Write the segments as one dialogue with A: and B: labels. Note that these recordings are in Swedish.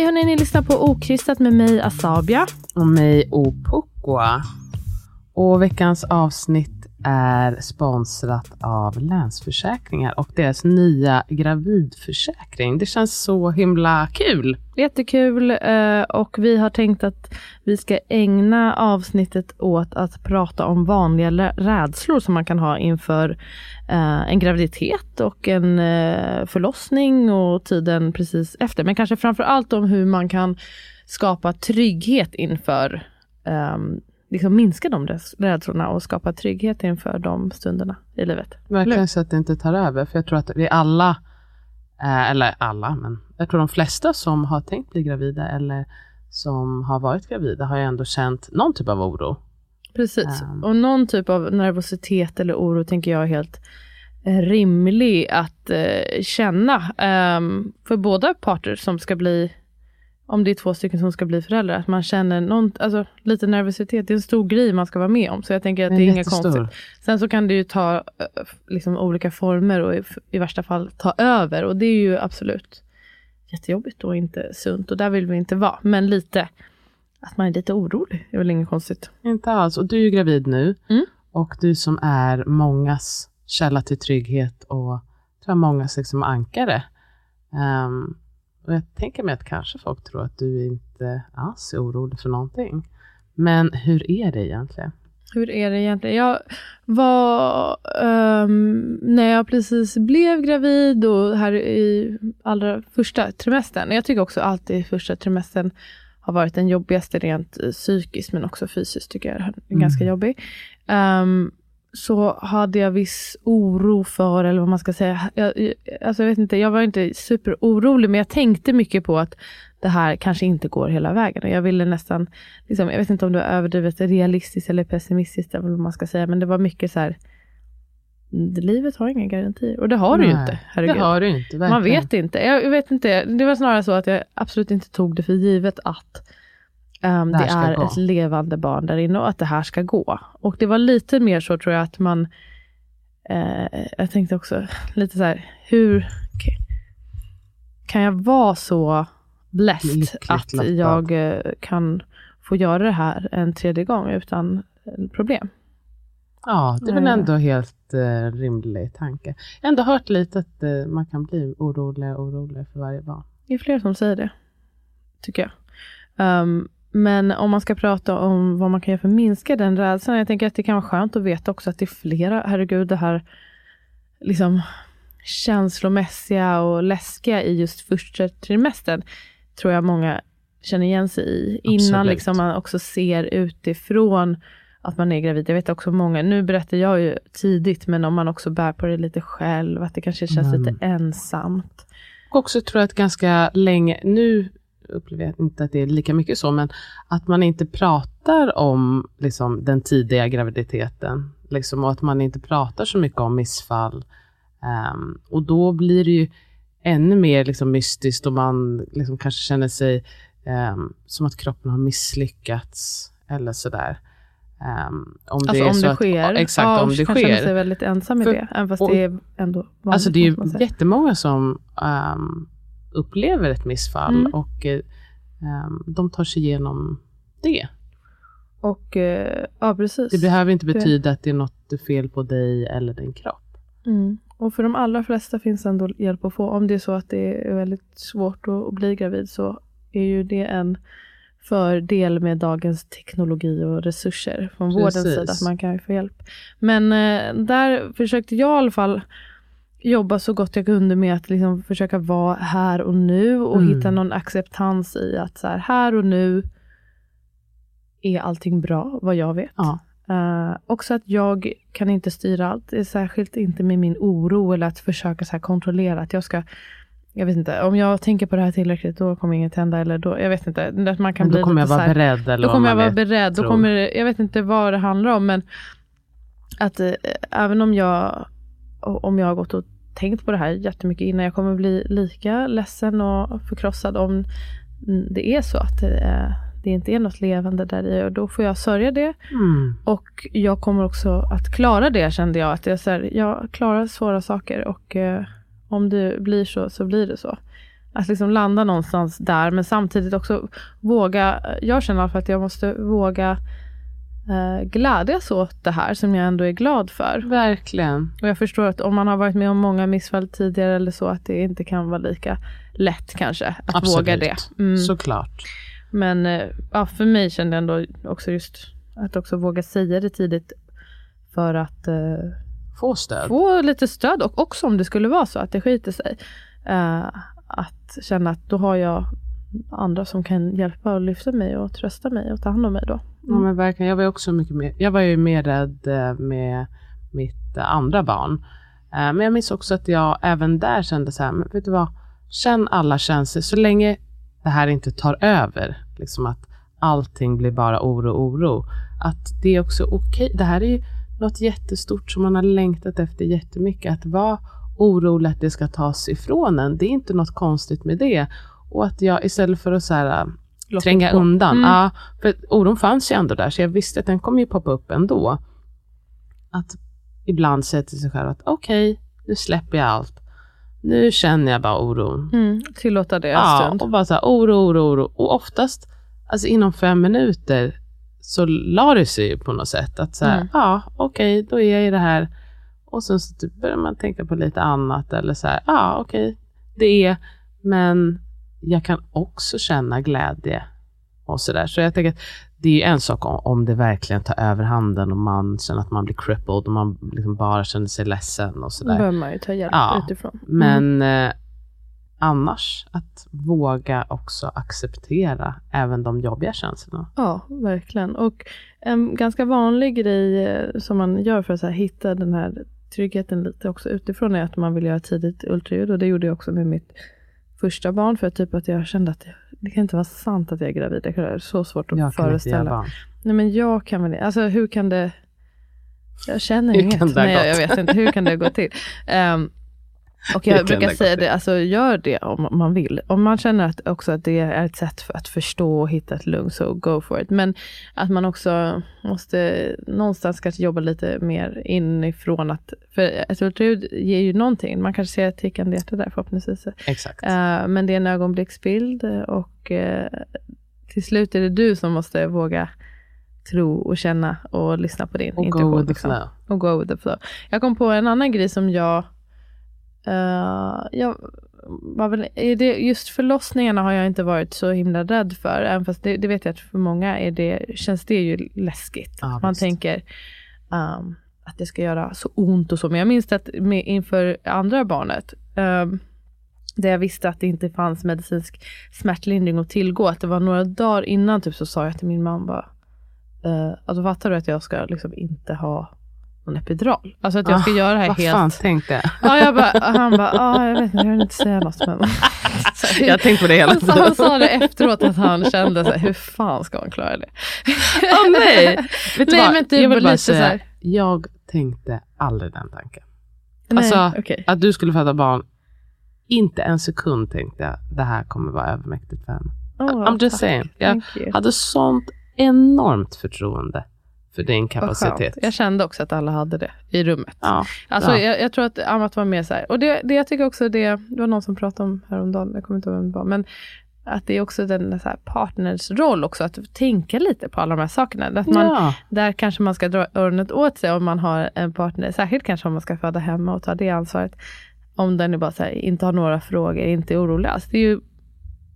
A: Hej hörni, ni lyssnar på Okrystat med mig Asabia.
B: Och mig Opokoa. Och veckans avsnitt är sponsrat av Länsförsäkringar och deras nya gravidförsäkring. Det känns så himla kul.
A: Jättekul eh, och vi har tänkt att vi ska ägna avsnittet åt att prata om vanliga rädslor som man kan ha inför eh, en graviditet och en eh, förlossning och tiden precis efter. Men kanske framför allt om hur man kan skapa trygghet inför ehm, liksom minska de räds- rädslorna och skapa trygghet inför de stunderna i livet.
B: Verkligen så att det inte tar över. För jag tror att vi alla, eh, eller alla, men jag tror de flesta som har tänkt bli gravida eller som har varit gravida har ju ändå känt någon typ av oro.
A: Precis,
B: Ehm.
A: och någon typ av nervositet eller oro tänker jag är helt eh, rimlig att eh, känna ehm, för båda parter som ska bli, om det är två stycken som ska bli föräldrar, att man känner någon, alltså, lite nervositet. Det är en stor grej man ska vara med om, så jag tänker att det är inget konstigt. Sen så kan det ju ta eh, liksom, olika former och i, i värsta fall ta över och det är ju absolut jättejobbigt och inte sunt och där vill vi inte vara. Men lite, att man är lite orolig är väl inget konstigt.
B: Inte alls. Och du är ju gravid nu.
A: Mm.
B: Och du som är mångas källa till trygghet och tror jag mångas liksom ankare. Ehm, och jag tänker mig att kanske folk tror att du inte alls är orolig för någonting. Men hur är det egentligen?
A: Hur är det egentligen? Jag var, ehm, när jag precis blev gravid och här i allra första trimestern. Jag tycker också alltid första trimestern har varit den jobbigaste rent psykiskt men också fysiskt tycker jag är
B: Mm.
A: ganska jobbig. Ehm, så hade jag viss oro för, eller vad man ska säga, jag, alltså jag vet inte, jag var inte superorolig men jag tänkte mycket på att det här kanske inte går hela vägen. Och jag ville nästan, liksom, jag vet inte om det var överdrivet realistiskt eller pessimistiskt, eller vad man ska säga, men det var mycket så här, "Mm, livet har inga garantier. Och det har det ju
B: Nej,
A: inte, herregud.
B: Det har du inte. Verkligen.
A: Man vet inte. Jag vet inte. Det var snarare så att jag absolut inte tog det för givet att ehm,
B: Det
A: är
B: gå.
A: ett levande barn där inne och att det här ska gå. Och det var lite mer så tror jag att man, eh, jag tänkte också lite så här, hur ka- kan jag vara så blessed att
B: lottad.
A: jag eh, kan få göra det här en tredje gång utan problem.
B: Ja, det är väl ändå helt eh, rimlig tanke. Jag har ändå hört lite att eh, man kan bli orolig och orolig för varje barn.
A: Det är fler som säger det, tycker jag. Ehm, men om man ska prata om vad man kan göra för att minska den rädslan. Jag tänker att det kan vara skönt att veta också att det är flera, herregud det här liksom känslomässiga och läskiga i just första trimestern tror jag många känner igen sig i. Innan liksom man också ser utifrån att man är gravid. Jag vet också många, nu berättar jag ju tidigt, men om man också bär på det lite själv, att det kanske känns
B: Mm.
A: lite ensamt.
B: Och också tror jag att ganska länge, nu upplever jag inte att det är lika mycket så, men att man inte pratar om liksom, den tidiga graviditeten. Liksom, och att man inte pratar så mycket om missfall. Ehm, och då blir det ju ännu mer liksom, mystiskt och man liksom, kanske känner sig ehm, som att kroppen har misslyckats eller sådär. Ehm, om
A: Alltså
B: är
A: om
B: så
A: det
B: att-
A: sker.
B: Exakt,
A: ja,
B: om det
A: kan känna sig
B: sker.
A: väldigt ensam i
B: För-
A: det. Även fast
B: och-
A: det är ändå vanligt.
B: Alltså det är ju
A: man
B: jättemånga som ehm, upplever ett missfall
A: Mm.
B: och eh, ehm, de tar sig igenom det.
A: Och eh, ja, precis.
B: Det behöver inte betyda att det är något fel på dig eller din kropp.
A: Mm. Och för de allra flesta finns ändå hjälp att få. Om det är så att det är väldigt svårt att, att bli gravid så är ju det en fördel med dagens teknologi och resurser från
B: Precis.
A: vårdens sida, att man kan få hjälp. Men eh, där försökte jag i alla fall jobba så gott jag kunde med att liksom försöka vara här och nu och
B: Mm.
A: hitta någon acceptans i att så här, här och nu är allting bra, vad jag vet.
B: Ja.
A: Eh, också att jag kan inte styra allt, särskilt inte med min oro eller att försöka så här kontrollera att jag ska jag vet inte, om jag tänker på det här tillräckligt då kommer inget hända eller då, jag vet inte. Att man kan
B: Men
A: bli
B: då kommer jag vara
A: här,
B: beredd. Eller
A: Då kommer jag vara beredd. Då kommer, jag vet inte vad det handlar om men att eh, även om jag, om jag har gått och tänkt på det här jättemycket innan, jag kommer bli lika ledsen och förkrossad om det är så att det, är, det inte är något levande där i och då får jag sörja det.
B: Mm.
A: Och jag kommer också att klara det kände jag. Att jag, så här, jag klarar svåra saker och eh, om det blir så, så blir det så. Att liksom landa någonstans där men samtidigt också våga, jag känner i alla fall att jag måste våga eh, glädjas åt det här som jag ändå är glad för.
B: Verkligen.
A: Och jag förstår att om man har varit med om många missfall tidigare eller så att det inte kan vara lika lätt kanske att
B: Absolut.
A: våga det. Mm.
B: Såklart.
A: Men eh, ja, för mig kände jag ändå också just att också våga säga det tidigt för att eh,
B: Få stöd.
A: få lite stöd och också om det skulle vara så att det skiter sig. Eh, att känna att då har jag andra som kan hjälpa och lyfta mig och trösta mig och ta hand om mig då.
B: Ja, men verkligen. Jag var också mycket mer, jag var ju mer rädd eh, med mitt eh, andra barn. Eh, Men jag minns också att jag även där kände så här, men vet du vad? Känn alla känslor så länge det här inte tar över. Liksom att allting blir bara oro, oro. Att det är också okej. Det här är ju något jättestort som man har längtat efter jättemycket. Att vara orolig att det ska tas ifrån en. Det är inte något konstigt med det. Och att jag istället för att så här,
A: Låta
B: tränga undan.
A: Mm.
B: Ja, för oron fanns ju ändå där, så jag visste att den kommer ju poppa upp ändå. Att ibland säga till sig själv att okej, nu släpper jag allt. Nu känner jag bara oron.
A: Mm, tillåta det en
B: Ja,
A: stund.
B: och bara så här, oro, oro, oro. Och oftast, alltså inom fem minuter, så la det sig ju på något sätt. Att så här,
A: Mm.
B: ja, okej, då är jag i det här. Och sen så typ börjar man tänka på lite annat. Eller så här, ja, okej, det är, men jag kan också känna glädje. Och så där. Så jag tänker att det är en sak om, om det verkligen tar överhanden och man känner att man blir crippled och man liksom bara känner sig ledsen och
A: Då
B: sådär.
A: behöver man ju ta hjälp
B: Ja,
A: utifrån.
B: Men eh, annars, att våga också acceptera även de jobbiga känslorna.
A: Ja, verkligen. Och en ganska vanlig grej eh, som man gör för att här, hitta den här tryggheten lite också utifrån är att man vill göra tidigt ultraljud och det gjorde jag också med mitt första barn för typ att jag kände att det, det kan inte vara sant att jag är gravid. Det är så svårt att
B: Jag
A: föreställa. Nej men jag kan väl Alltså hur kan det... Jag känner
B: Hur
A: inget. Nej, jag, jag vet inte. Hur kan det gå till? Ehm, och jag brukar säga det, alltså gör det om man vill. Om man känner att också att det är ett sätt för att förstå och hitta ett lugn, så go for it. Men att man också måste någonstans kanske jobba lite mer inifrån att, för ultraljud ger ju någonting. Man kanske ser ett tickande hjärta där förhoppningsvis.
B: Exakt.
A: Eh, men det är en ögonblicksbild och eh, till slut är det du som måste våga tro och känna och lyssna på din
B: och
A: intuition.
B: go with the
A: liksom.
B: flow.
A: Och go with the flow. Jag kom på en annan grej som jag, eh, jag var väl, det, just förlossningarna har jag inte varit så himla rädd för, även fast det, det vet jag att för många är det, känns det ju läskigt.
B: Ja,
A: Man
B: visst.
A: tänker ehm, att det ska göra så ont och så, men jag minns att med, inför andra barnet, um, där jag visste att det inte fanns medicinsk smärtlindring att tillgå, att det var några dagar innan typ så sa jag till min mamma uh, alltså fattar du att jag ska liksom inte ha någon epidural? Alltså att jag ska
B: Ah,
A: göra det här
B: Vad
A: helt...
B: fan tänkte jag?
A: Ja, jag bara, han bara, ah, jag vet inte, jag vill inte säga något. Men... Så
B: Jag har tänkt på det hela
A: sa, han
B: tiden.
A: sa det efteråt att han kände så här, hur fan ska han klara det?
B: Åh nej! Vet
A: Nej,
B: vad?
A: men typ
B: jag vill bara
A: lite så
B: säga,
A: här-
B: jag tänkte aldrig den tanken.
A: Nej,
B: Alltså,
A: okej.
B: Att du skulle föda barn, inte en sekund tänkte jag, det här kommer vara övermäktigt för henne.
A: Åh,
B: I'm just
A: tack.
B: saying. Jag hade sånt enormt förtroende för din
A: Vad
B: kapacitet.
A: skönt. Jag kände också att alla hade det i rummet.
B: Ja,
A: Alltså,
B: bra.
A: jag, jag tror att Amat var mer så här. Och det, det jag tycker också, det, det var någon som pratade om häromdagen, jag kommer inte ihåg vem det var, men att det är också den så här, partners roll också, att tänka lite på alla de här sakerna. Att man,
B: ja.
A: Där kanske man ska dra öronen åt sig om man har en partner, särskilt kanske om man ska föda hemma och ta det ansvaret. Om den är bara så här, inte har några frågor, inte är orolig alls. Det är ju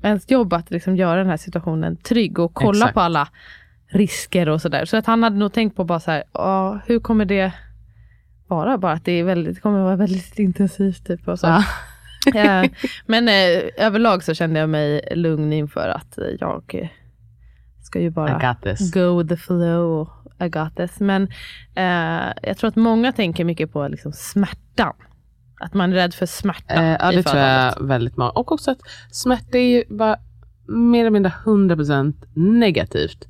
A: ens jobb att liksom göra den här situationen trygg och kolla
B: Exakt.
A: på alla risker och sådär. Så att han hade nog tänkt på bara så här, "Ja, hur kommer det vara? Bara att det, är väldigt, det kommer vara väldigt intensivt. Typ och så.
B: Ja.
A: Eh, Men eh, överlag så kände jag mig lugn inför att jag ska ju bara go with the flow. I got this. Men eh, jag tror att många tänker mycket på liksom smärtan. Att man är rädd för smärta
B: Eh, ja, det tror jag väldigt många. Och också att smärta är ju bara mer eller mindre 100% negativt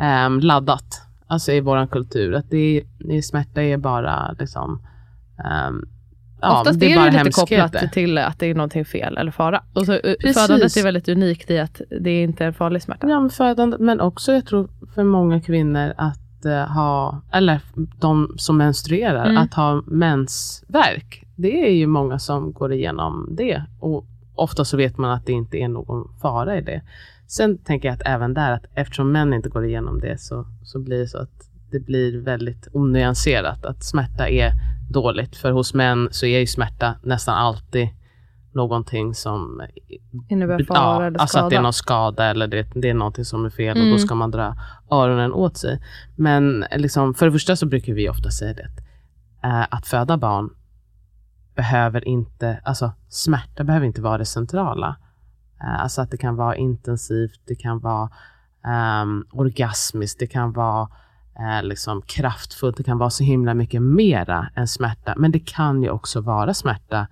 B: ehm, laddat. Alltså i vår kultur. Att det är, smärta är bara liksom ehm, ja,
A: Oftast
B: det
A: är
B: är
A: det, lite
B: hemskheter.
A: kopplat till att det är någonting fel eller fara. Och så, eh,
B: Precis.
A: födandet är väldigt unikt i att det är inte är en farlig smärta.
B: Ja, men födande, men också jag tror för många kvinnor att eh, ha, eller de som menstruerar,
A: Mm.
B: att ha mensvärk. Det är ju många som går igenom det. Och ofta så vet man att det inte är någon fara i det. Sen tänker jag att även där, att eftersom män inte går igenom det så, så blir det så att det blir väldigt onyanserat. Att smärta är dåligt. För hos män så är ju smärta nästan alltid någonting som
A: Innebär fara eller
B: alltså att det är
A: skada.
B: någon skada eller det, det är någonting som är fel och
A: Mm.
B: då ska man dra öronen åt sig. Men liksom, för det första så brukar vi ofta säga det eh, att föda barn behöver inte, alltså smärta behöver inte vara det centrala. Eh, alltså att det kan vara intensivt, det kan vara ehm, orgasmiskt, det kan vara eh, liksom kraftfullt, det kan vara så himla mycket mera än smärta. Men det kan ju också vara smärta.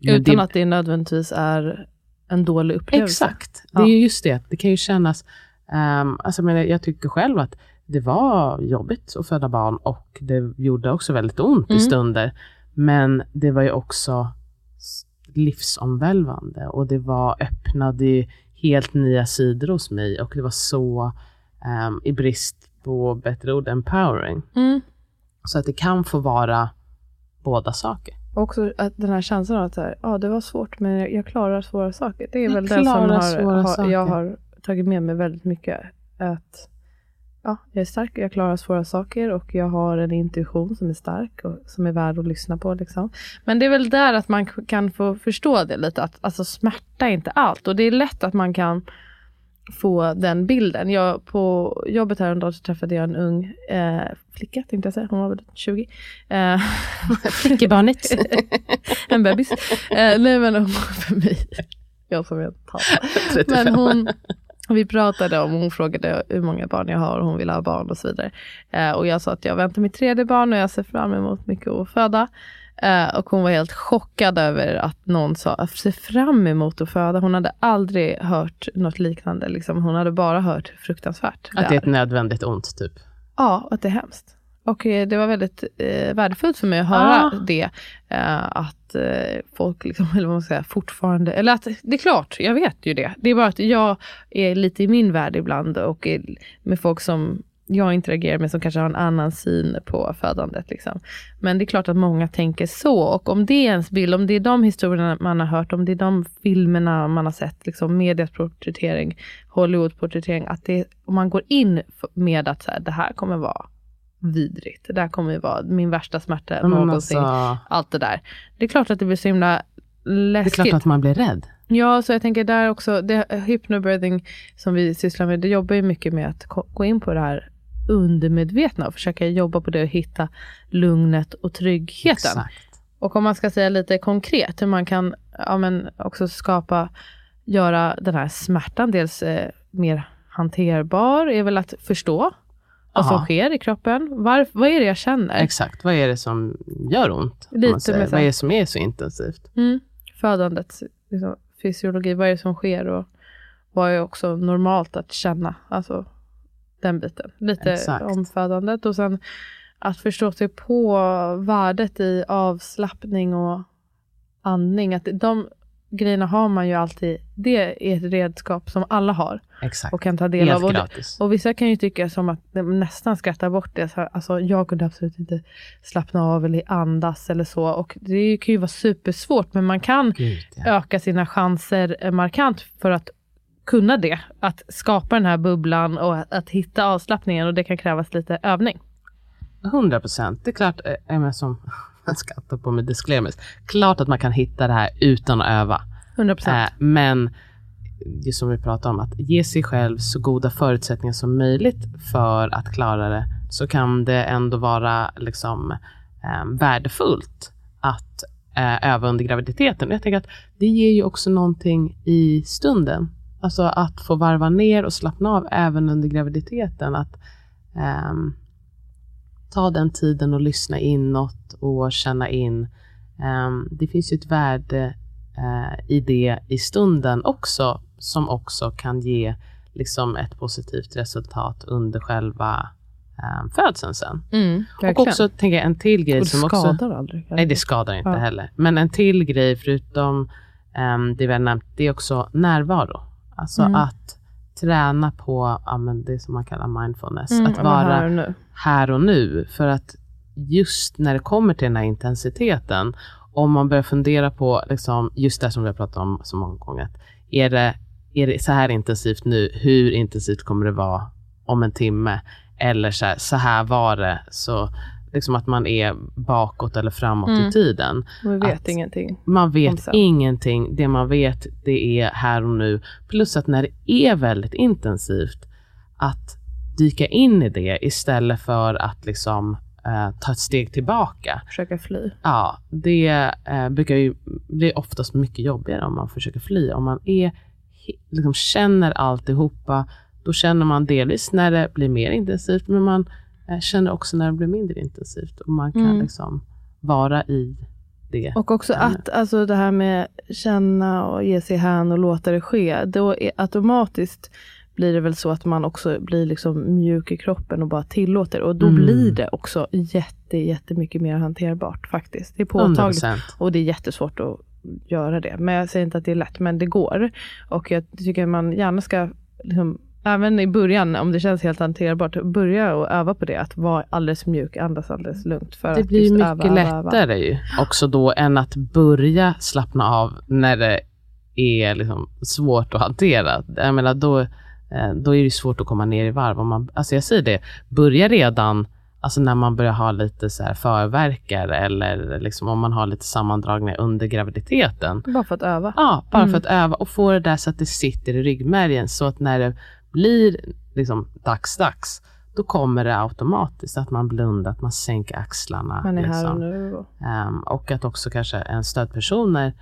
A: Utan
B: det,
A: att det nödvändigtvis är en dålig upplevelse.
B: Exakt. Det
A: Ja.
B: är ju just det. Det kan ju kännas... Um, alltså, men jag tycker själv att det var jobbigt att föda barn och det gjorde också väldigt ont
A: Mm.
B: i stunder. Men det var ju också livsomvälvande och det var öppnade ju helt nya sidor hos mig och det var så, ehm, i brist på bättre ord, empowering.
A: Mm.
B: Så att det kan få vara båda saker.
A: Och också att den här känslan av att så här, ja, det var svårt men jag- klarar svåra saker. Det är
B: Jag
A: väl det som har, har, jag har tagit med mig väldigt mycket. Att ja, jag är stark, jag klarar svåra saker och jag har en intuition som är stark och som är värd att lyssna på. Liksom. Men det är väl där att man kan få förstå det lite, att alltså, smärta är inte allt. Och det är lätt att man kan få den bilden. Jag, på jobbet häromdagen så träffade jag en ung eh, flicka, tänkte jag säga. Hon var väl 20. Eh,
B: Flickebarnet.
A: en bebis. Eh, nej men hon för mig, jag som är en tant. Men hon, vi pratade om, hon frågade hur många barn jag har och hon ville ha barn och så vidare. Eh, och jag sa att jag väntar mitt tredje barn och jag ser fram emot mycket att föda. Eh, och hon var helt chockad över att någon sa att se fram emot att föda. Hon hade aldrig hört något liknande. Liksom. Hon hade bara hört fruktansvärt
B: Att det är
A: är.
B: ett nödvändigt ont, typ.
A: Ja, att det är hemskt. Och eh, det var väldigt eh, värdefullt för mig att höra
B: Ah.
A: det. Eh, att eh, folk, liksom, eller vad man ska säga, fortfarande, eller att det är klart, jag vet ju det. Det är bara att jag är lite i min värld ibland och är med folk som jag interagerar med som kanske har en annan syn på födandet. Liksom. Men det är klart att många tänker så. Och om det är ens bild, om det är de historierna man har hört, om det är de filmerna man har sett, liksom medias porträttering, Hollywood porträttering, att det, om man går in med att så här, det här kommer vara vidrigt, det här kommer vara min värsta smärta
B: men
A: någonsin,
B: alltså,
A: allt det där. Det är klart att det blir så himla
B: det är
A: läskigt.
B: klart att man blir rädd.
A: Ja, så jag tänker där också, det, hypnobirthing som vi sysslar med, det jobbar ju mycket med att gå in på det här undermedvetna och försöka jobba på det och hitta lugnet och tryggheten.
B: Exakt.
A: Och om man ska säga lite konkret hur man kan ja, men också skapa, göra den här smärtan dels eh, mer hanterbar, är väl att förstå vad som
B: Aha.
A: sker i kroppen. Var, vad är det jag känner?
B: Exakt, vad är det som gör ont?
A: Lite
B: Vad är det som är så intensivt?
A: Mm. Födandets liksom, fysiologi, vad är det som sker och vad är också normalt att känna? Alltså den biten. Lite
B: Exakt.
A: om födandet och sen att förstå sig på värdet i avslappning och andning. Att de grejerna har man ju alltid. Det är ett redskap som alla har
B: Exakt.
A: och kan ta del
B: Helt
A: av. Och,
B: gratis.
A: och vissa kan ju tycka som att de nästan skrattar bort det. Så, här, alltså, jag kunde absolut inte slappna av eller andas eller så. Och det kan ju vara supersvårt men man kan
B: Gud, ja.
A: öka sina chanser markant för att kunna det. Att skapa den här bubblan och att, att hitta avslappningen och det kan krävas lite övning.
B: 100 procent. Det är klart, eh, som skrattar på med disclaimers. Klart att man kan hitta det här utan att öva.
A: 100 procent.
B: Eh, men det som vi pratar om, att ge sig själv så goda förutsättningar som möjligt för att klara det, så kan det ändå vara liksom, eh, värdefullt att eh, öva under graviditeten. Jag tänker att det ger ju också någonting i stunden. Alltså att få varva ner och slappna av även under graviditeten. Att ehm, ta den tiden och lyssna inåt och känna in. Ehm, det finns ju ett värde eh, i det i stunden också, som också kan ge liksom ett positivt resultat under själva um, födseln sen.
A: Mm,
B: och också tänker jag, en till grej
A: och det
B: som också...
A: skadar aldrig.
B: Nej, det skadar inte
A: Ja.
B: heller. Men en till grej förutom um, det vi har nämnt, det är också närvaro. Alltså
A: Mm.
B: att träna på ja, men det som man kallar mindfulness.
A: Mm,
B: att
A: vara här och nu.
B: här och nu. För att just när det kommer till den här intensiteten, om man börjar fundera på liksom, just det som vi har pratat om så många gånger, är det, är det så här intensivt nu, hur intensivt kommer det vara om en timme? Eller så här, så här var det, så liksom att man är bakåt eller framåt
A: Mm.
B: i tiden.
A: Vi vet
B: att-
A: ingenting.
B: Man vet ingenting. Det man vet, det är här och nu. Plus att när det är väldigt intensivt, att dyka in i det istället för att liksom eh, ta ett steg tillbaka.
A: Försöka fly.
B: Ja, det eh, brukar ju bli oftast mycket jobbigare om man försöker fly. Om man är, liksom känner alltihopa, då känner man delvis när det blir mer intensivt, men man eh, känner också när det blir mindre intensivt. Och man kan
A: Mm.
B: liksom vara i det.
A: Och också att alltså det här med känna och ge sig hän och låta det ske. Då är automatiskt blir det väl så att man också blir liksom mjuk i kroppen och bara tillåter. Och då
B: Mm.
A: blir det också jätte, jättemycket mer hanterbart faktiskt. Det är påtagligt
B: 100%.
A: och det är jättesvårt att göra det. Men jag säger inte att det är lätt, men det går. Och jag tycker man gärna ska, liksom, även i början, om det känns helt hanterbart, börja och öva på det. Att vara alldeles mjuk, andas alldeles lugnt. För
B: Det
A: att
B: blir mycket
A: öva, öva, öva.
B: lättare ju också då än att börja slappna av när det är liksom svårt att hantera. Jag menar, då, eh, då är det svårt att komma ner i varv. Om man, alltså jag säger det, börja redan alltså när man börjar ha lite så här förverkar eller liksom om man har lite sammandragningar under graviditeten.
A: Bara för att öva.
B: Ja, bara
A: Mm.
B: för att öva och få det där så att det sitter i ryggmärgen så att när det blir liksom dags-dags, då kommer det automatiskt att man blundar, att man sänker axlarna.
A: Man är
B: liksom.
A: här och nu.
B: Ehm, och att också kanske en stödpersoner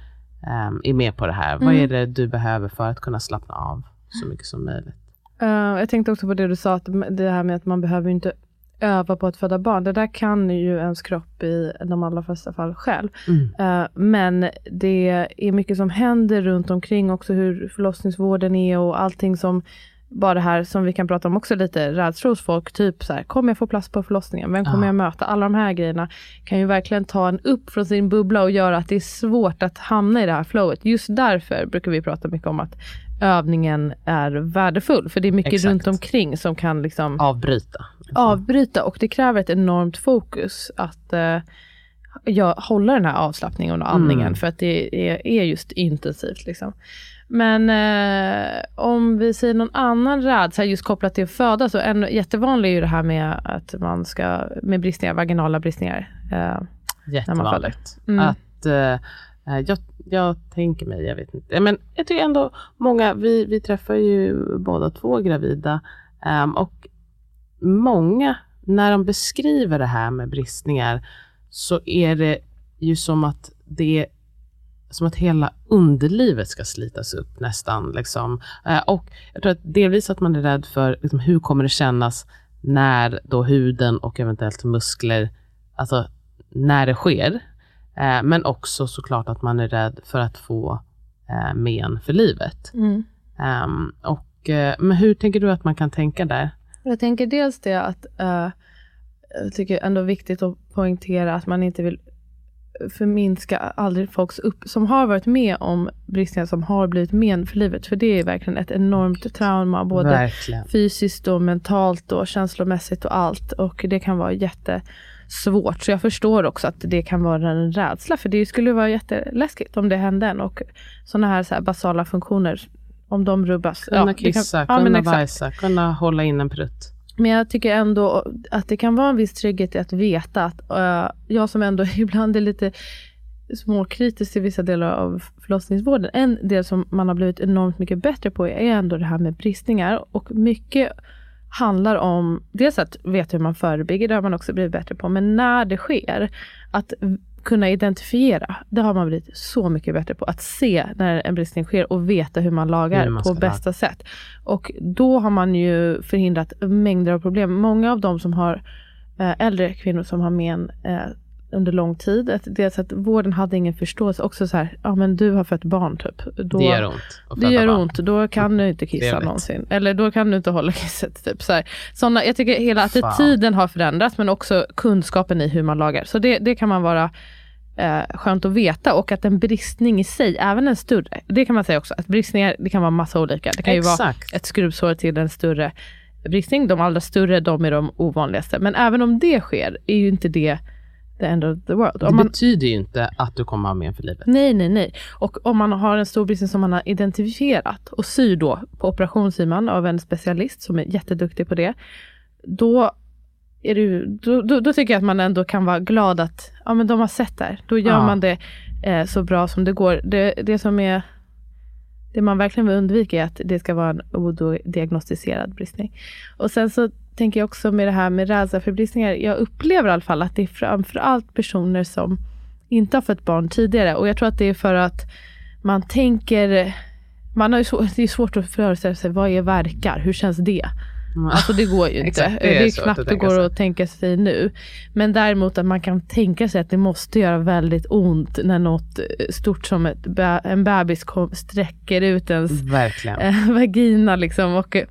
B: ehm, är med på det här. Vad
A: Mm.
B: är det du behöver för att kunna slappna av så mycket som möjligt?
A: Eh, jag tänkte också på det du sa, att det här med att man behöver inte öva på att föda barn. Det där kan ju ens kropp i de allra flesta fall själv.
B: Mm.
A: Eh, men det är mycket som händer runt omkring också, hur förlossningsvården är och allting som bara det här som vi kan prata om också lite, rädslor hos folk, typ så här, kommer jag få plats på förlossningen? Vem kommer
B: Ja.
A: jag möta? Alla de här grejerna kan ju verkligen ta en upp från sin bubbla och göra att det är svårt att hamna i det här flowet. Just därför brukar vi prata mycket om att övningen är värdefull, för det är mycket
B: Exakt.
A: runt omkring som kan liksom
B: Avbryta.
A: avbryta och det kräver ett enormt fokus att eh, ja, hålla den här avslappningen och andningen
B: Mm.
A: för att det är, är just intensivt. Liksom. Men eh, om vi säger någon annan rädsla just kopplat till att föda så en jättevanlig är ju det här med att man ska med bristningar, vaginala bristningar. Eh,
B: Jättevanligt.
A: Mm.
B: Att, eh, eh, jag, jag tänker mig, jag vet inte. Men jag tycker ändå många, vi, vi träffar ju båda två gravida ehm, och många, när de beskriver det här med bristningar så är det ju som att det som att hela underlivet ska slitas upp nästan. Liksom. Eh, och jag tror att delvis att man är rädd för liksom, hur kommer det kännas när då huden och eventuellt muskler, alltså när det sker. Eh, men också såklart att man är rädd för att få eh, men för livet.
A: mm.
B: Ehm, och, men hur tänker du att man kan tänka där?
A: Jag tänker dels det att jag tycker ändå viktigt att poängtera att man inte vill förminska aldrig folks upp som har varit med om bristningar som har blivit men för livet. För det är verkligen ett enormt trauma, både
B: Verkligen.
A: fysiskt och mentalt och känslomässigt och allt. Och det kan vara jättesvårt. Så jag förstår också att det kan vara en rädsla. För det skulle vara jätteläskigt om det hände en. Och sådana här, så här basala funktioner om de rubbas.
B: Kunna
A: Ja, kan-
B: kissa,
A: ja, men
B: kunna
A: exakt.
B: bajsa, kunna hålla in en prutt.
A: Men jag tycker ändå att det kan vara en viss trygghet i att veta att uh, jag som ändå ibland är lite småkritisk till vissa delar av förlossningsvården. En del som man har blivit enormt mycket bättre på är ändå det här med bristningar. Och mycket handlar om dels att veta hur man förebygger, det har man också blivit bättre på. Men när det sker, att kunna identifiera, det har man blivit så mycket bättre på. Att se när en bristning sker och veta hur man lagar
B: Hur man
A: på bästa sätt. Och då har man ju förhindrat mängder av problem. Många av de som har eh, äldre kvinnor som har men eh, under lång tid. Att dels att vården hade ingen förståelse. Också så här, ja men du har fött barn typ. Då,
B: det gör ont.
A: det gör
B: barn.
A: ont, då kan du inte kissa någonsin. Eller då kan du inte hålla kisset. Typ. Så här. Såna, jag tycker hela
B: Fan.
A: attityden har förändrats men också kunskapen i hur man lagar. Så det, det kan man vara eh, skönt att veta. Och att en bristning i sig, även en större, det kan man säga också, att bristningar det kan vara massa olika. Det kan ju vara
B: Exakt.
A: ett skruvsår till en större bristning. De allra större, de är de ovanligaste. Men även om det sker, är ju inte det the end of the world.
B: Det
A: Om man,
B: betyder ju inte att du kommer ha men för livet.
A: nej, nej, nej. Och om man har en stor bristning som man har identifierat och syr då, på operation syr man av en specialist som är jätteduktig på det. Då, är det då, då, då tycker jag att man ändå kan vara glad att ja, men de har sett det här. Då gör
B: Ja.
A: man det eh, så bra som det går. Det, det som är det man verkligen vill undvika är att det ska vara en odiagnostiserad bristning. Och sen så tänker jag också med det här med rädsla för bristningar. Jag upplever i alla fall att det är framförallt personer som inte har fått barn tidigare. Och jag tror att det är för att man tänker man har ju så, det är svårt att föreställa sig, vad är verkar? Hur känns det? Alltså det går ju inte.
B: Exakt, det
A: det
B: är
A: är,
B: svårt
A: knappt
B: att
A: det går
B: sig.
A: att tänka sig nu. Men däremot att man kan tänka sig att det måste göra väldigt ont när något eh, stort som ett, en bebis kom, sträcker ut ens
B: Verkligen.
A: eh, vagina liksom. Och eh,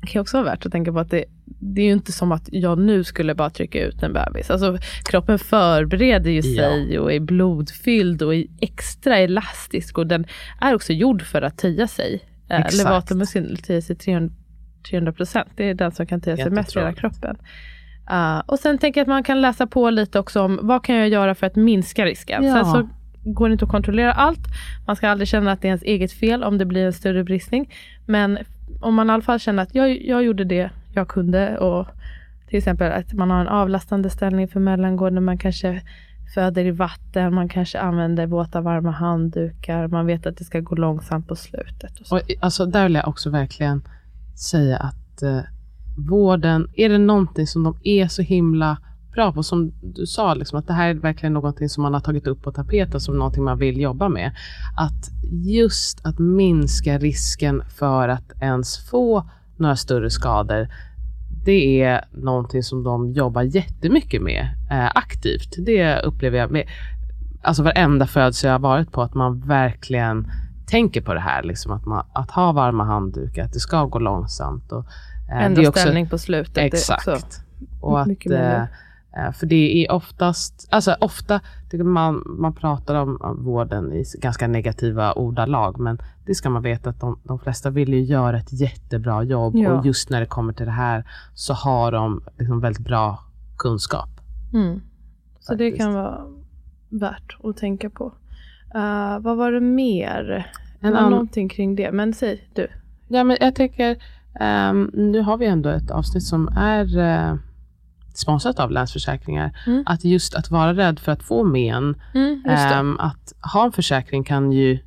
A: det kan också vara värt att tänka på att det, det är ju inte som att jag nu skulle bara trycka ut en bebis. Alltså kroppen förbereder ju
B: Ja.
A: sig och är blodfylld och är extra elastisk och den är också gjord för att töja sig.
B: Exakt.
A: Levatormuskeln töjer sig 300 300 procent. Det är den som kan töja sig mest i hela kroppen. Uh, och sen tänker jag att man kan läsa på lite också om vad kan jag göra för att minska risken.
B: Ja.
A: Sen så går det inte att kontrollera allt. Man ska aldrig känna att det är ens eget fel om det blir en större bristning. Men om man i alla fall känner att jag, jag gjorde det jag kunde och till exempel att man har en avlastande ställning för mellangården, man kanske föder i vatten, man kanske använder våta varma handdukar, man vet att det ska gå långsamt på slutet. Och så.
B: Och, alltså, där vill jag också verkligen säga att eh, vården, är det någonting som de är så himla bra på, som du sa, liksom, att det här är verkligen någonting som man har tagit upp på tapeten som någonting man vill jobba med. Att just att minska risken för att ens få några större skador, det är någonting som de jobbar jättemycket med eh, aktivt. Det upplever jag med alltså varenda födsel jag har varit på, att man verkligen tänker på det här. Liksom, att, man, att ha varma handdukar, att det ska gå långsamt. Och, eh,
A: Ändra
B: också-
A: ställning på slutet. det är
B: Exakt.
A: också-
B: och att, eh, eh, för det är oftast, alltså ofta man, man pratar om vården i ganska negativa ordalag, men det ska man veta att de, de flesta vill ju göra ett jättebra jobb
A: Ja.
B: och just när det kommer till det här så har de liksom väldigt bra kunskap.
A: Mm. Så det kan vara värt att tänka på. Uh, vad var det mer?
B: En
A: var
B: ann-
A: någonting kring det, men säg du.
B: Ja, men jag tänker, ehm, nu har vi ändå ett avsnitt som är eh, sponsrat av Länsförsäkringar.
A: Mm.
B: Att just att vara rädd för att få men,
A: Mm,
B: ehm, att ha en försäkring kan ju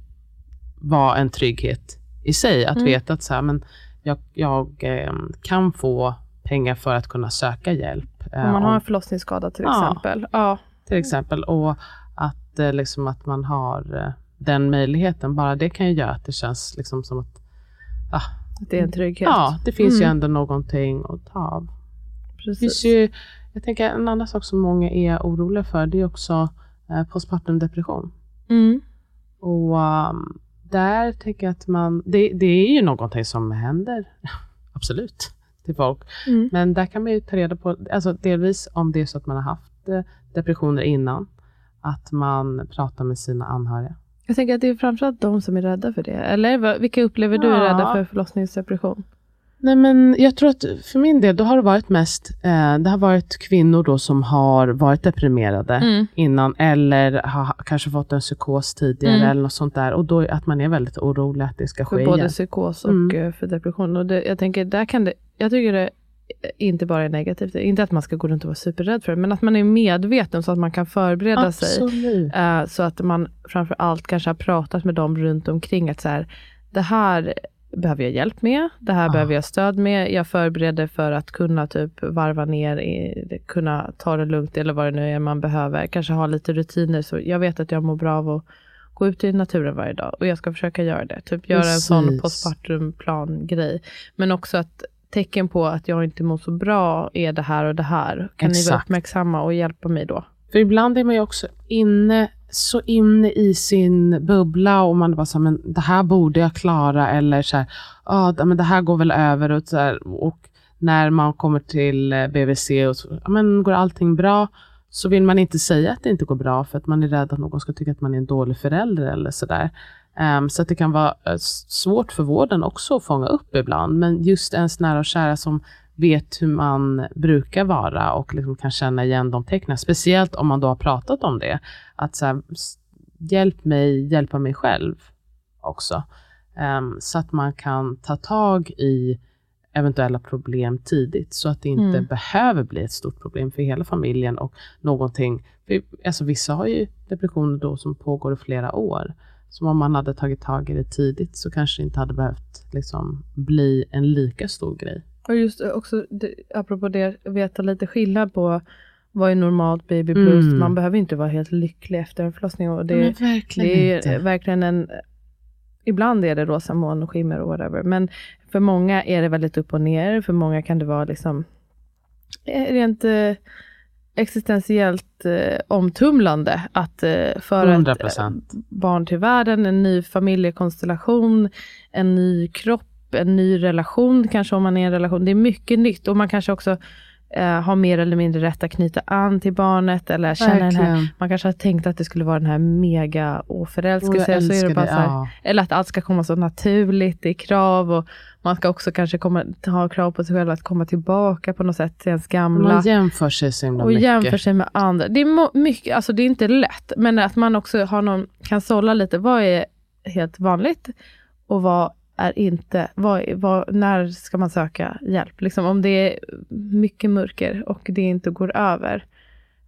B: vara en trygghet i sig. Att
A: Mm.
B: veta att så här, men jag, jag ehm, kan få pengar för att kunna söka hjälp. eh,
A: Om man har
B: om-
A: en förlossningsskada till
B: Ja.
A: exempel. Ja.
B: till exempel. Och att, liksom, att man har eh, den möjligheten. Bara det kan ju göra att det känns liksom som att
A: Att det är en trygghet.
B: ja, det finns ju
A: Mm.
B: ändå någonting att ta av.
A: Precis.
B: finns ju, jag tänker en annan sak som många är oroliga för, det är också eh, postpartum depression.
A: Mm.
B: Och um, där tänker jag att man, det, det är ju någonting som händer, absolut, till folk.
A: Mm.
B: Men där kan man ju ta reda på, alltså delvis om det är så att man har haft eh, depressioner innan, att man pratar med sina anhöriga.
A: Jag tänker att det är framförallt de som är rädda för det. Eller vilka upplever du är
B: Ja.
A: rädda för förlossningsdepression?
B: Nej men jag tror att för min del, då har det varit mest, eh, det har varit kvinnor då som har varit deprimerade
A: Mm.
B: innan eller har kanske fått en psykos tidigare
A: Mm.
B: eller något sånt där och då att man är väldigt orolig att det ska ske
A: För både
B: igen.
A: psykos och
B: Mm.
A: eh, för depression. Och det, jag tänker, där kan det, jag tycker det inte bara är negativt, inte att man ska gå runt och vara superrädd för det, men att man är medveten så att man kan förbereda sig.
B: Absolut.
A: Eh, så att man framför allt kanske har pratat med dem runt omkring att så här, det här behöver jag hjälp med, det här
B: Ja.
A: behöver jag stöd med, jag förbereder för att kunna typ varva ner, i, kunna ta det lugnt eller vad det nu är man behöver, kanske ha lite rutiner. Så jag vet att jag mår bra av att gå ut i naturen varje dag och jag ska försöka göra det. Typ göra en sån
B: Precis.
A: postpartum plan grej. Men också att tecken på att jag inte mår så bra är det här och det här. Kan ni vara
B: Exakt.
A: uppmärksamma och hjälpa mig då?
B: För ibland är man ju också inne, så inne i sin bubbla och man bara så här, men det här borde jag klara eller så här, ah, men det här går väl över och så här, och när man kommer till eh, BVC och så, ja, men går allting bra? Så vill man inte säga att det inte går bra för att man är rädd att någon ska tycka att man är en dålig förälder eller sådär. Um, så att det kan vara eh, svårt för vården också att fånga upp ibland. Men just ens nära och kära som vet hur man brukar vara och liksom kan känna igen de tecknen. Speciellt om man då har pratat om det. Att så här, hjälp mig hjälpa mig själv också. Ehm, så att man kan ta tag i eventuella problem tidigt så att det inte
A: Mm.
B: behöver bli ett stort problem för hela familjen och någonting. För, alltså vissa har ju depressioner då som pågår i flera år. Så om man hade tagit tag i det tidigt så kanske det inte hade behövt liksom, bli en lika stor grej.
A: Och just också, det, apropå det, veta lite skillnad på vad är normalt baby blues.
B: Mm.
A: Man behöver inte vara helt lycklig efter en förlossning. Och det,
B: Men verkligen
A: det är
B: inte.
A: verkligen en... Ibland är det rosa moln och skimmer och whatever. Men för många är det väldigt upp och ner. För många kan det vara liksom eh, rent eh, existentiellt eh, omtumlande att eh, föra
B: 100%.
A: ett eh, barn till världen, en ny familjekonstellation, en ny kropp, en ny relation kanske om man är i en relation. Det är mycket nytt och man kanske också eh, har mer eller mindre rätt att knyta an till barnet eller känna den här, man kanske har tänkt att det skulle vara den här mega
B: Och jag
A: oförälskelse, så är det
B: älskar
A: bara
B: det,
A: så här,
B: ja.
A: eller att allt ska komma så naturligt, det är krav och man ska också kanske komma, ha krav på sig själv att komma tillbaka på något sätt till ens gamla.
B: Man jämför sig så himla
A: och
B: mycket.
A: jämför sig med andra. Det är mycket, alltså det är inte lätt, men att man också har någon, kan sålla lite, vad är helt vanligt och vad är inte, vad, vad, när ska man söka hjälp? Liksom om det är mycket mörker och det inte går över,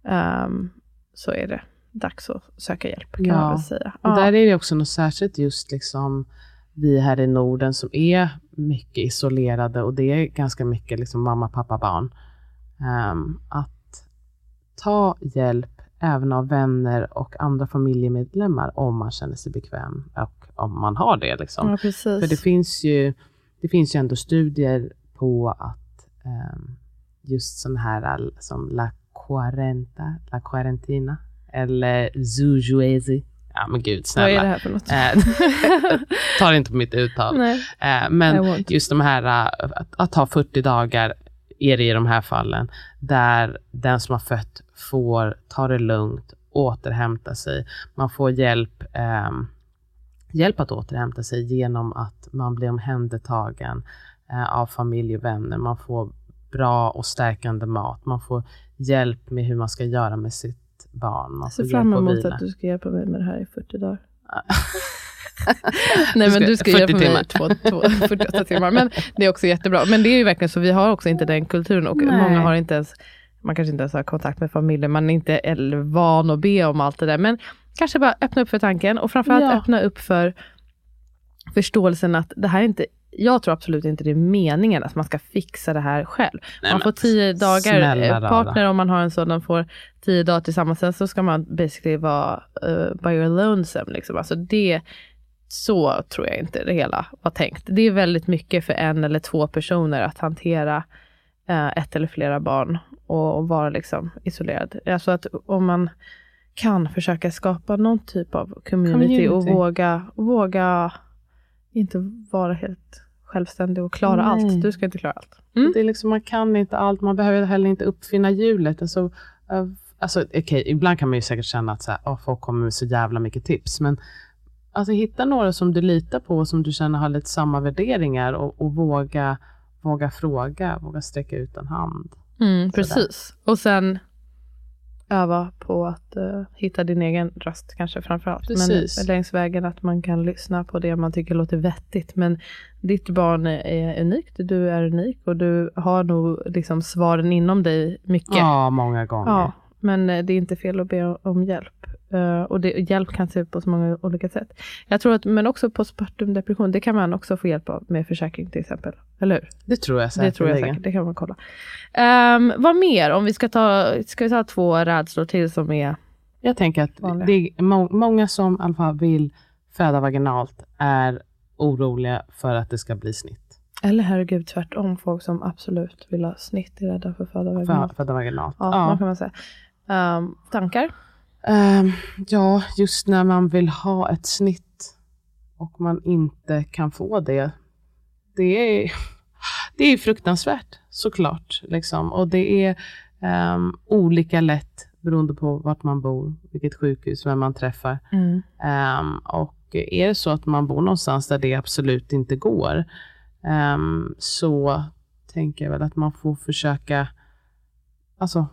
A: ehm, så är det dags att söka hjälp kan
B: Ja.
A: man väl säga.
B: Och där är det också något särskilt just liksom vi här i Norden som är mycket isolerade och det är ganska mycket liksom mamma, pappa, barn. Ehm, att ta hjälp även av vänner och andra familjemedlemmar om man känner sig bekväm och om man har det. Liksom.
A: ja.
B: För det finns ju, det finns ju ändå studier på att ehm, just sån här all- som La Quarenta, La Quarentina eller Zujuezi. Ja men gud
A: vad
B: snälla.
A: är det här för något?
B: Eh, Ta inte på mitt uttal.
A: Nej,
B: Eh, men just de här, eh, att, att ha 40 dagar är det i de här fallen, där den som har fött får ta det lugnt, återhämta sig. Man får hjälp, ehm, hjälp att återhämta sig genom att man blir omhändertagen eh, av familj och vänner. Man får bra och stärkande mat. Man får hjälp med hur man ska göra med sitt barn. Man
A: jag ser fram emot att du ska hjälpa mig med det här i 40 dagar. Nej men du ska
B: 40
A: hjälpa mig
B: timmar.
A: i två, två, 48 timmar. Men det är också jättebra. Men det är ju verkligen så, vi har också inte den kulturen och
B: Nej.
A: många har inte ens, man kanske inte ens har kontakt med familjen, man är inte eller van att be om allt det där. Men kanske bara öppna upp för tanken och framförallt
B: Ja.
A: öppna upp för förståelsen att det här är inte jag tror absolut inte det är meningen att man ska fixa det här själv.
B: Nej,
A: man får tio dagar, eh, partner om man har en sådan får tio dagar tillsammans. Sen så ska man basically vara uh, by your lonesome. Liksom. Alltså det, så tror jag inte det hela var tänkt. Det är väldigt mycket för en eller två personer att hantera eh, ett eller flera barn och, och vara liksom isolerad. Alltså att om man kan försöka skapa någon typ av community, och
B: Community.
A: våga, våga inte vara helt självständig och klara
B: Nej.
A: allt. Du ska inte klara allt. Mm.
B: Det är liksom, man kan inte allt, man behöver heller inte uppfinna hjulet. Alltså, alltså, okej, ibland kan man ju säkert känna att så här, "Åh, folk kommer med så jävla mycket tips. Men alltså, hitta några som du litar på och som du känner har lite samma värderingar och, och våga våga fråga, våga sträcka ut en hand.
A: Mm, precis. Och sen öva på att eh, hitta din egen röst kanske framförallt.
B: Precis.
A: Men längs vägen att man kan lyssna på det man tycker låter vettigt. Men ditt barn är, är unikt, du är unik och du har nog liksom svaren inom dig mycket.
B: Ja, många gånger.
A: Ja, men eh, det är inte fel att be om hjälp. Eh, och det, hjälp kan se ut på så många olika sätt. Jag tror att, men också postpartum depression, det kan man också få hjälp av med försäkring till exempel. Eller hur?
B: Det tror jag
A: Det
B: säkerligen.
A: tror jag säkert, det kan man kolla. Um, vad mer? Om vi ska ta, ska vi ta två rädslor till som är...
B: Jag tänker att
A: Vanliga.
B: det är må- många som i alla fall vill föda vaginalt är oroliga för att det ska bli snitt.
A: Eller herregud tvärtom, folk som absolut vill ha snitt är rädda för att föda
B: För,
A: vaginalt.
B: föda vaginalt.
A: Ja,
B: Ja.
A: man kan man säga. Ehm, tankar?
B: Ehm, ja, just när man vill ha ett snitt och man inte kan få det. Det är, det är fruktansvärt såklart. Liksom. Och det är ehm, olika lätt beroende på vart man bor, vilket sjukhus, vem man träffar.
A: Mm.
B: Ehm, och är det så att man bor någonstans där det absolut inte går, ehm, så tänker jag väl att man får försöka alltså,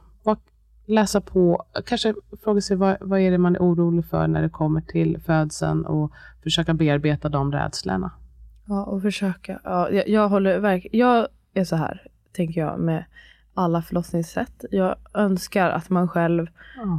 B: läsa på, kanske fråga sig vad, vad är det man är orolig för när det kommer till födseln och försöka bearbeta de rädslorna.
A: Ja, och försöka. Ja, jag, jag håller verkligen... Jag är så här, tänker jag, med alla förlossningssätt. Jag önskar att man själv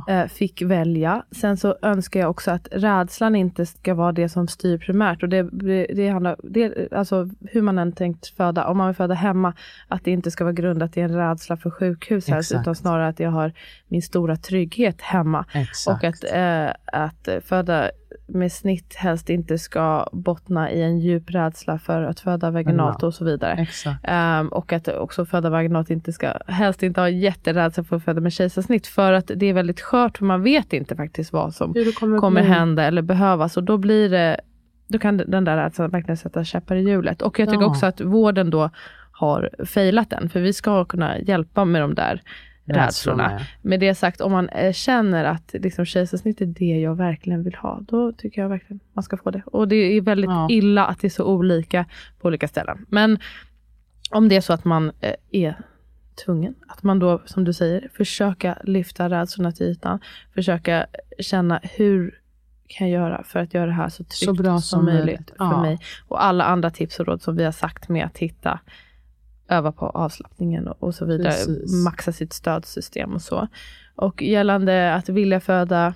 A: eh, fick välja. Sen så önskar jag också att rädslan inte ska vara det som styr primärt. Och det, det, det handlar, det, alltså hur man än tänkt föda, om man vill föda hemma, att det inte ska vara grundat i en rädsla för sjukhus
B: Exakt.
A: utan snarare att jag har min stora trygghet hemma.
B: Exakt.
A: Och att, eh, att föda med snitt helst inte ska bottna i en djup rädsla för att föda vaginalt och så vidare. Ehm, och att också föda vaginalt inte ska, helst inte ha jätterädsla för att föda med kejsarsnitt. För att det är väldigt skört, för man vet inte faktiskt vad som
B: kommer,
A: kommer hända eller behövas. Och då blir det, då kan den där rädslan verkligen sätta käppar i hjulet. Och jag tycker
B: Ja.
A: också att vården då har failat den. För vi ska kunna hjälpa med de där rädslorna.
B: ja.
A: Med det sagt, om man eh, känner att liksom, kejsarsnitt är det jag verkligen vill ha, då tycker jag verkligen man ska få det. Och det är väldigt
B: Ja.
A: illa att det är så olika på olika ställen. Men om det är så att man eh, är tvungen, att man då, som du säger, försöka lyfta rädslorna till ytan. Försöka känna hur kan jag göra för att göra det här så tryggt
B: Så bra
A: som,
B: som
A: möjligt
B: möjligt.
A: för
B: Ja.
A: mig. Och alla andra tips och råd som vi har sagt med att hitta, öva på avslappningen och, så vidare.
B: Precis.
A: Maxa sitt stödsystem och så. Och gällande att vilja föda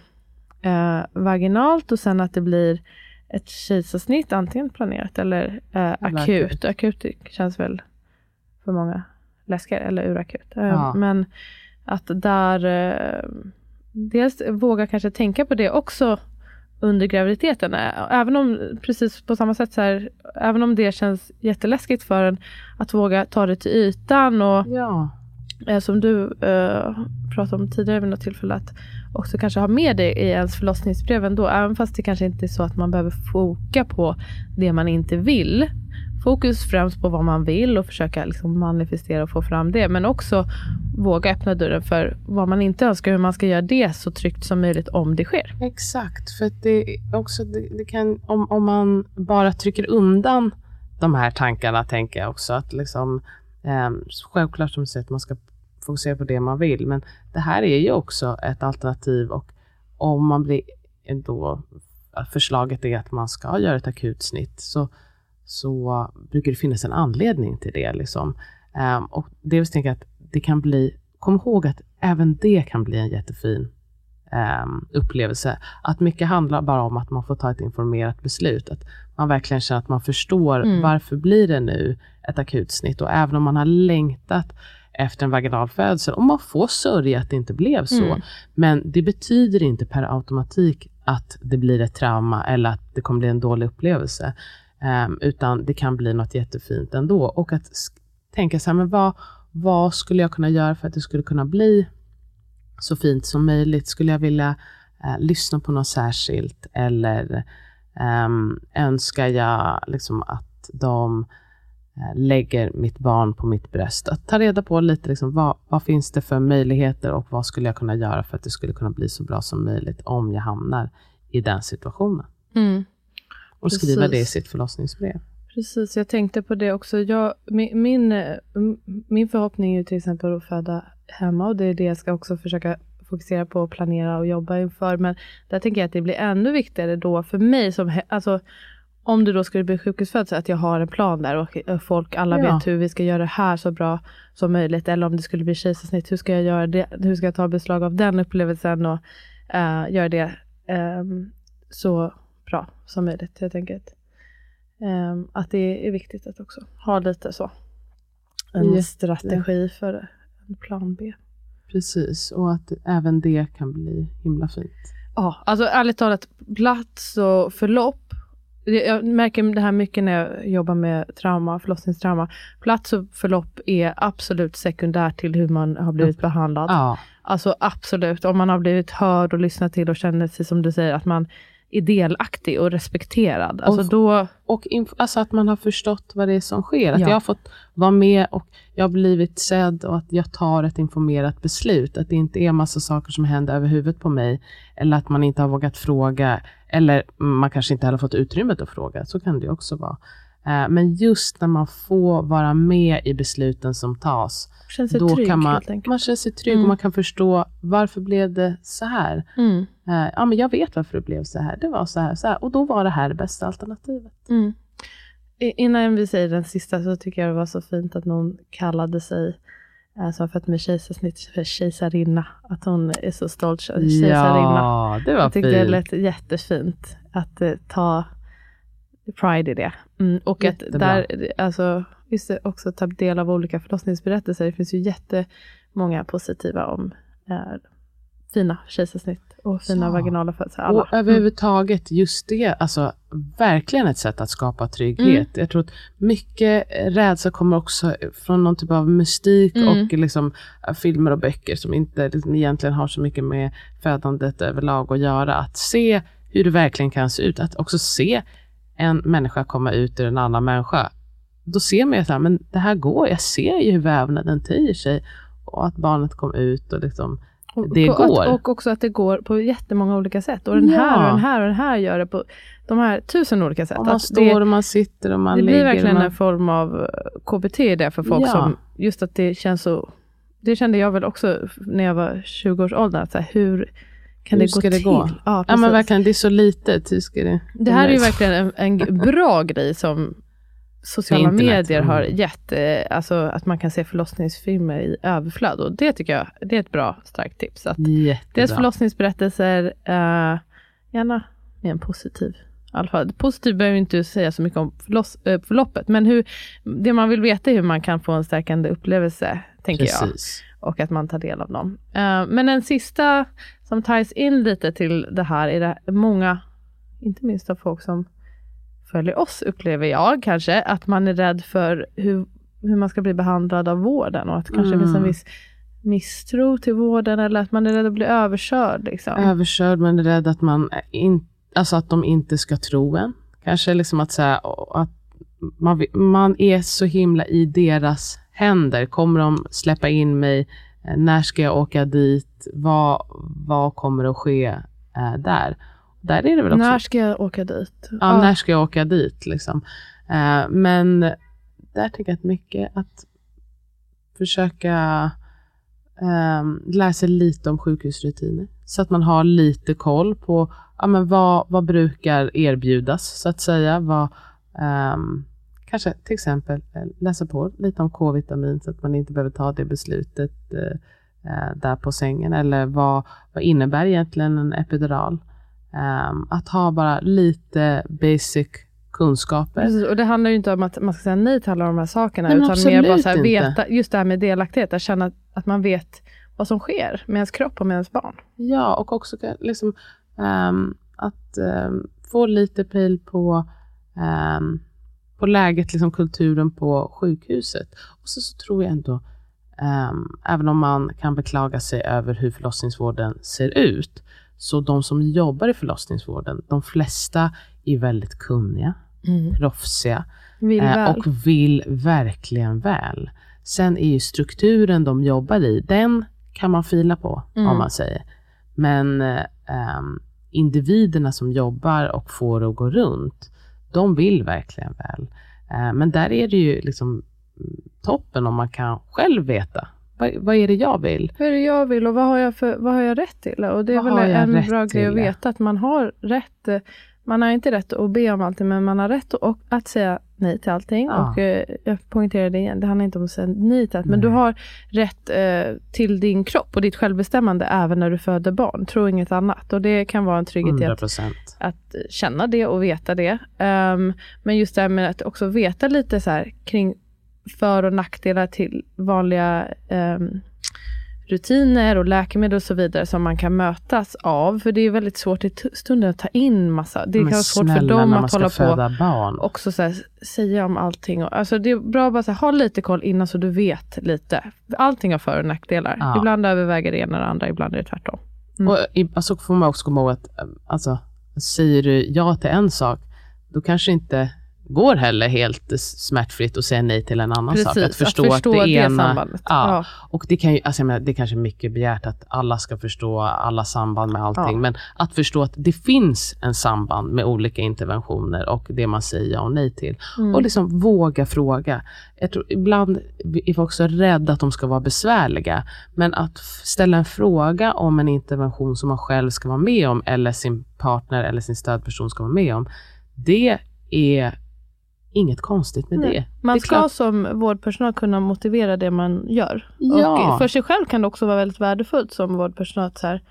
A: eh, vaginalt och sen att det blir ett kejsarsnitt, antingen planerat eller eh, akut. akut. känns väl för många läskigare, eller urakut. Eh,
B: Ja.
A: Men att där eh, dels våga kanske tänka på det också under graviditeten. Även om, precis på samma sätt, så här, även om det känns jätteläskigt för en, att våga ta det till ytan och
B: Ja,
A: eh, som du eh, pratade om tidigare vid något tillfälle, att också kanske ha med det i ens förlossningsbrev ändå, även fast det kanske inte är så att man behöver foka på det man inte vill. Fokus främst på vad man vill och försöka liksom manifestera och få fram det, men också våga öppna dörren för vad man inte önskar, hur man ska göra det så tryggt som möjligt om det sker.
B: exakt. För det också, det, det kan, om, om man bara trycker undan de här tankarna, tänker jag också. Att liksom, eh, självklart som du säger att man ska fokusera på det man vill, men det här är ju också ett alternativ och om man blir då, förslaget är att man ska göra ett akutsnitt, så, så brukar det finnas en anledning till det. Liksom. Ehm, och det vill säga att det kan bli, kom ihåg att även det kan bli en jättefin ehm, upplevelse. Att mycket handlar bara om att man får ta ett informerat beslut. Att man verkligen känner att man förstår
A: Mm.
B: varför blir det nu ett akutsnitt. Och även om man har längtat efter en vaginal födsel, och man får sörja att det inte blev så.
A: Mm.
B: Men det betyder inte per automatik att det blir ett trauma eller att det kommer bli en dålig upplevelse. Ehm, utan det kan bli något jättefint ändå. Och att tänka så här, men vad, vad skulle jag kunna göra för att det skulle kunna bli så fint som möjligt? Skulle jag vilja eh, lyssna på något särskilt eller ehm, önskar jag liksom att de eh, lägger mitt barn på mitt bröst? Att ta reda på lite liksom, vad, vad finns det för möjligheter och vad skulle jag kunna göra för att det skulle kunna bli så bra som möjligt om jag hamnar i den situationen? Mm. Och skriva det i
A: Precis.
B: sitt förlossningsbrev.
A: Precis, jag tänkte på det också. Jag, min, min, eh, min förhoppning är ju till exempel att föda hemma och det är det jag ska också försöka fokusera på och planera och jobba inför. Men där tänker jag att det blir ännu viktigare då för mig som, alltså om du då skulle bli sjukhusfödd så att jag har en plan där och folk alla ja. vet hur vi ska göra det här så bra som möjligt. Eller om det skulle bli kejsarsnitt, hur ska jag göra det? Hur ska jag ta beslag av den upplevelsen och uh, göra det um, så bra som möjligt helt enkelt. Um, att det är viktigt att också ha lite så en Jätte. strategi för en plan B.
B: Precis, och att även det kan bli himla fint.
A: Ja, alltså ärligt talat, plats och förlopp jag märker det här mycket när jag jobbar med trauma, förlossningstrauma. Plats och förlopp är absolut sekundärt till hur man har blivit behandlad. Ja. Alltså absolut, om man har blivit hörd och lyssnat till och känner sig som du säger, att man är delaktig och respekterad. Alltså och, då...
B: och alltså att man har förstått vad det är som sker. Att ja. jag har fått vara med och jag har blivit sedd och att jag tar ett informerat beslut. Att det inte är massa saker som händer över huvudet på mig. Eller att man inte har vågat fråga. Eller man kanske inte heller fått utrymmet att fråga. Så kan det också vara. Eh, men just när man får vara med i besluten som tas,
A: då trygg,
B: kan man, man känner sig trygg mm. och man kan förstå varför blev det så här. Mm. Uh, ja, men jag vet varför det blev så här. Det var så här, så här. och då var det här det bästa alternativet.
A: Mm. Innan vi säger den sista så tycker jag det var så fint att någon kallade sig eh, som fött med kejsarsnitt för kejsarinna. Att hon är så stolt kejsarinna.
B: Ja, det var
A: jag tyckte
B: fint.
A: det lät jättefint att ta pride i det. Mm, och Jättebra. att där, alltså, just det, också ta del av olika förlossningsberättelser. Det finns ju jättemånga positiva om eh, fina kejsarsnitt och fina ja. vaginala födslar.
B: Och mm. överhuvudtaget just det, alltså verkligen ett sätt att skapa trygghet. Mm. Jag tror att mycket rädsla kommer också från någon typ av mystik mm. och liksom filmer och böcker som inte liksom, egentligen har så mycket med födandet överlag att göra. Att se hur det verkligen kan se ut, att också se en människa komma ut ur en annan människa, då ser man ju att men det här går. Jag ser ju hur vävnaden töjer sig och att barnet kom ut och liksom det
A: och,
B: går.
A: Att, och också att det går på jättemånga olika sätt. Och den ja. här och den här och den här gör det på de här tusen olika sätt.
B: Och man står det, och man sitter och man
A: det
B: ligger.
A: Det blir verkligen
B: man...
A: en form av eh, KBT det för folk ja. som, just att det känns så, det kände jag väl också när jag var 20-årsåldern, att så här, hur kan
B: hur
A: det gå
B: ska
A: det till?
B: Gå? Ja, ja, men verkligen, det är så litet. Hur ska det,
A: det här är ju verkligen en, en bra grej som sociala medier har mm. gett, eh, alltså att man kan se förlossningsfilmer i överflöd. Och det tycker jag det är ett bra starkt tips. Att dels förlossningsberättelser, uh, gärna med en positiv fall. Positiv behöver inte säga så mycket om förloss, äh, förloppet, men hur, det man vill veta är hur man kan få en stärkande upplevelse, tänker Precis. jag. Och att man tar del av dem. Uh, men en sista som ties in lite till det här är det många, inte minst av folk som följer oss, upplever jag kanske, att man är rädd för hur, hur man ska bli behandlad av vården och att det kanske mm. finns en viss misstro till vården eller att man är rädd att bli överkörd. Liksom.
B: Överkörd, man är rädd att, man in, alltså att de inte ska tro en. Kanske liksom att, säga, att man, man är så himla i deras händer. Kommer de släppa in mig? När ska jag åka dit? Vad, vad kommer att ske äh, där? Där är det väl också...
A: När ska jag åka dit?
B: Ja, ja. när ska jag åka dit liksom. Uh, men där tänker jag att mycket att försöka um, lära sig lite om sjukhusrutiner. Så att man har lite koll på ja, men vad, vad brukar erbjudas, så att säga. Vad, um, kanske till exempel eh, läsa på lite om K-vitamin så att man inte behöver ta det beslutet uh, där på sängen. Eller vad, vad innebär egentligen en epidural? Um, att ha bara lite basic kunskaper.
A: Precis, och det handlar ju inte om att man ska säga nej till alla de här sakerna, nej, utan mer bara så här, veta, just det här med delaktighet, att känna att man vet vad som sker med ens kropp och med ens barn.
B: Ja, och också liksom, um, att um, få lite pejl på, på läget, liksom kulturen på sjukhuset. Och så, så tror jag ändå, även om man kan beklaga sig över hur förlossningsvården ser ut, så de som jobbar i förlossningsvården, de flesta är väldigt kunniga, mm. proffsiga
A: vill eh,
B: och vill verkligen väl. Sen är ju strukturen de jobbar i, den kan man fila på, mm. om man säger. Men eh, individerna som jobbar och får att gå runt, de vill verkligen väl. Eh, men där är det ju liksom mm, toppen om man kan själv veta. Vad, vad är det jag vill?
A: Vad är det jag vill och vad har jag, för, vad har jag rätt till? Och det är
B: Vad
A: väl en bra grej att veta att man har rätt. eh, Man har inte rätt att be om allting, men man har rätt att, att säga nej till allting.
B: Ja.
A: Och eh, jag poängterar det igen, det handlar inte om att säga nej till allt, men du har rätt eh, till din kropp och ditt självbestämmande även när du föder barn. Tro inget annat. Och det kan vara en trygghet i
B: 100
A: att att känna det och veta det. Ehm, men just det här med att också veta lite så här kring för och nackdelar till vanliga ehm, rutiner och läkemedel och så vidare som man kan mötas av. För det är väldigt svårt i stunden att ta in massa. Det kan vara svårt för dem att hålla på
B: barn.
A: också så här, säga om allting. Och, alltså det är bra att bara så här, ha lite koll innan så du vet lite. Allting har för och nackdelar.
B: Ja.
A: Ibland överväger det ena och det andra, ibland är det tvärtom. Mm.
B: Och i, alltså får man också komma ihåg att, eh, alltså, säger du ja till en sak, då kanske inte går heller helt smärtfritt att säga nej till en annan sak. Att förstå att, det, ena...
A: sambandet.
B: Ja.
A: Ja.
B: Och det kan ju, alltså menar, det är kanske är mycket begärt att alla ska förstå alla samband med allting,
A: Ja.
B: men att förstå att det finns en samband med olika interventioner och det man säger ja och nej till.
A: Mm.
B: Och liksom våga fråga. Jag tror, ibland är folk så rädda att de ska vara besvärliga, men att ställa en fråga om en intervention som man själv ska vara med om, eller sin partner eller sin stödperson ska vara med om, det är inget konstigt med
A: Nej.
B: det.
A: Man
B: det
A: ska
B: klart-
A: som vårdpersonal kunna motivera det man gör.
B: Ja.
A: Och för sig själv kan det också vara väldigt värdefullt som vårdpersonal att så här,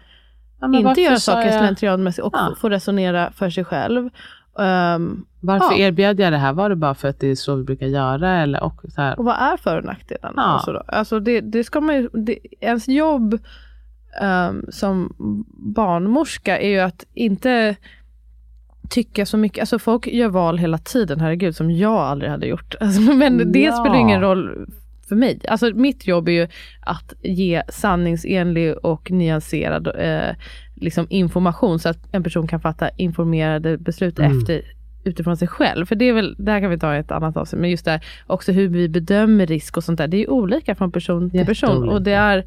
B: Ja,
A: inte göra
B: sa
A: saker
B: jag-
A: slentrianmässigt och
B: Ja.
A: få resonera för sig själv. Ehm,
B: Varför
A: Ja.
B: erbjöd jag det här? Var det bara för att det är så vi brukar göra? Eller, och så här?
A: och vad är för och nackdelarna?
B: Ja.
A: Alltså, då? alltså det, det ska man ju, det, ens jobb ehm, som barnmorska är ju att inte tycka så mycket. Alltså folk gör val hela tiden, herregud, som jag aldrig hade gjort. Alltså, men det
B: Ja.
A: spelar ingen roll för mig. Alltså mitt jobb är ju att ge sanningsenlig och nyanserad eh, liksom information så att en person kan fatta informerade beslut
B: Mm.
A: efter utifrån sig själv. För det är väl, det här kan vi ta i ett annat avsnitt, men just det här också hur vi bedömer risk och sånt där. Det är ju olika från person till person och det är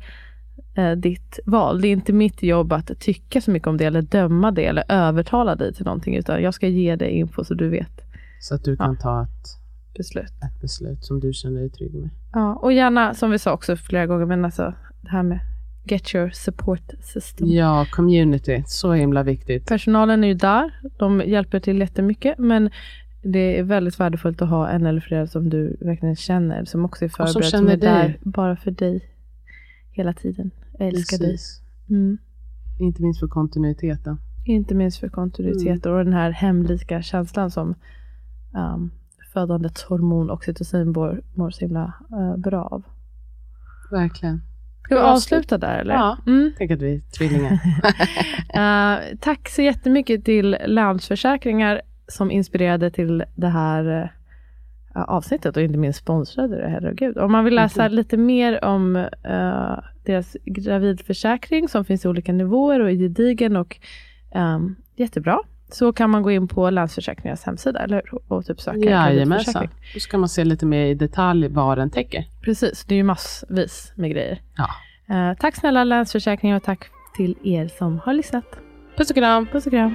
A: eh, ditt val. Det är inte mitt jobb att tycka så mycket om det eller döma det eller övertala dig till någonting utan jag ska ge dig info så du vet
B: Så att du kan ta ett,
A: beslut.
B: ett beslut som du känner dig trygg med.
A: Ja, och gärna som vi sa också flera gånger, men alltså det här med get your support system.
B: Ja, community. Så himla viktigt.
A: Personalen är ju där, de hjälper till jättemycket men det är väldigt värdefullt att ha en eller flera som du verkligen känner, som också är
B: som
A: förberedd, som,
B: känner
A: är där
B: dig.
A: bara för dig hela tiden. Jag älskar
B: Precis.
A: dig. Mm.
B: Inte minst för kontinuiteten.
A: Inte minst för kontinuitet
B: Mm.
A: och den här hemlika känslan som um, födandets hormon oxytocin mår, mår så himla eh, bra av.
B: Verkligen.
A: Ska vi avsluta där eller?
B: Ja.
A: Mm.
B: Tänk att vi är tvillingar.
A: Eh, tack så jättemycket till Länsförsäkringar som inspirerade till det här eh, avsnittet och inte minst sponsrade det, herregud. Om man vill läsa
B: Mhm.
A: lite mer om eh, deras gravidförsäkring som finns i olika nivåer och är gedigen och ehm, jättebra så kan man gå in på Länsförsäkringars hemsida, eller hur? Och typ söka
B: Jajamensan. Då ska man se lite mer i detalj vad den täcker.
A: Precis, det är ju massvis med grejer.
B: Ja.
A: Eh, tack snälla Länsförsäkringar och tack till er som har lyssnat.
B: Puss och kram!
A: Puss och kram.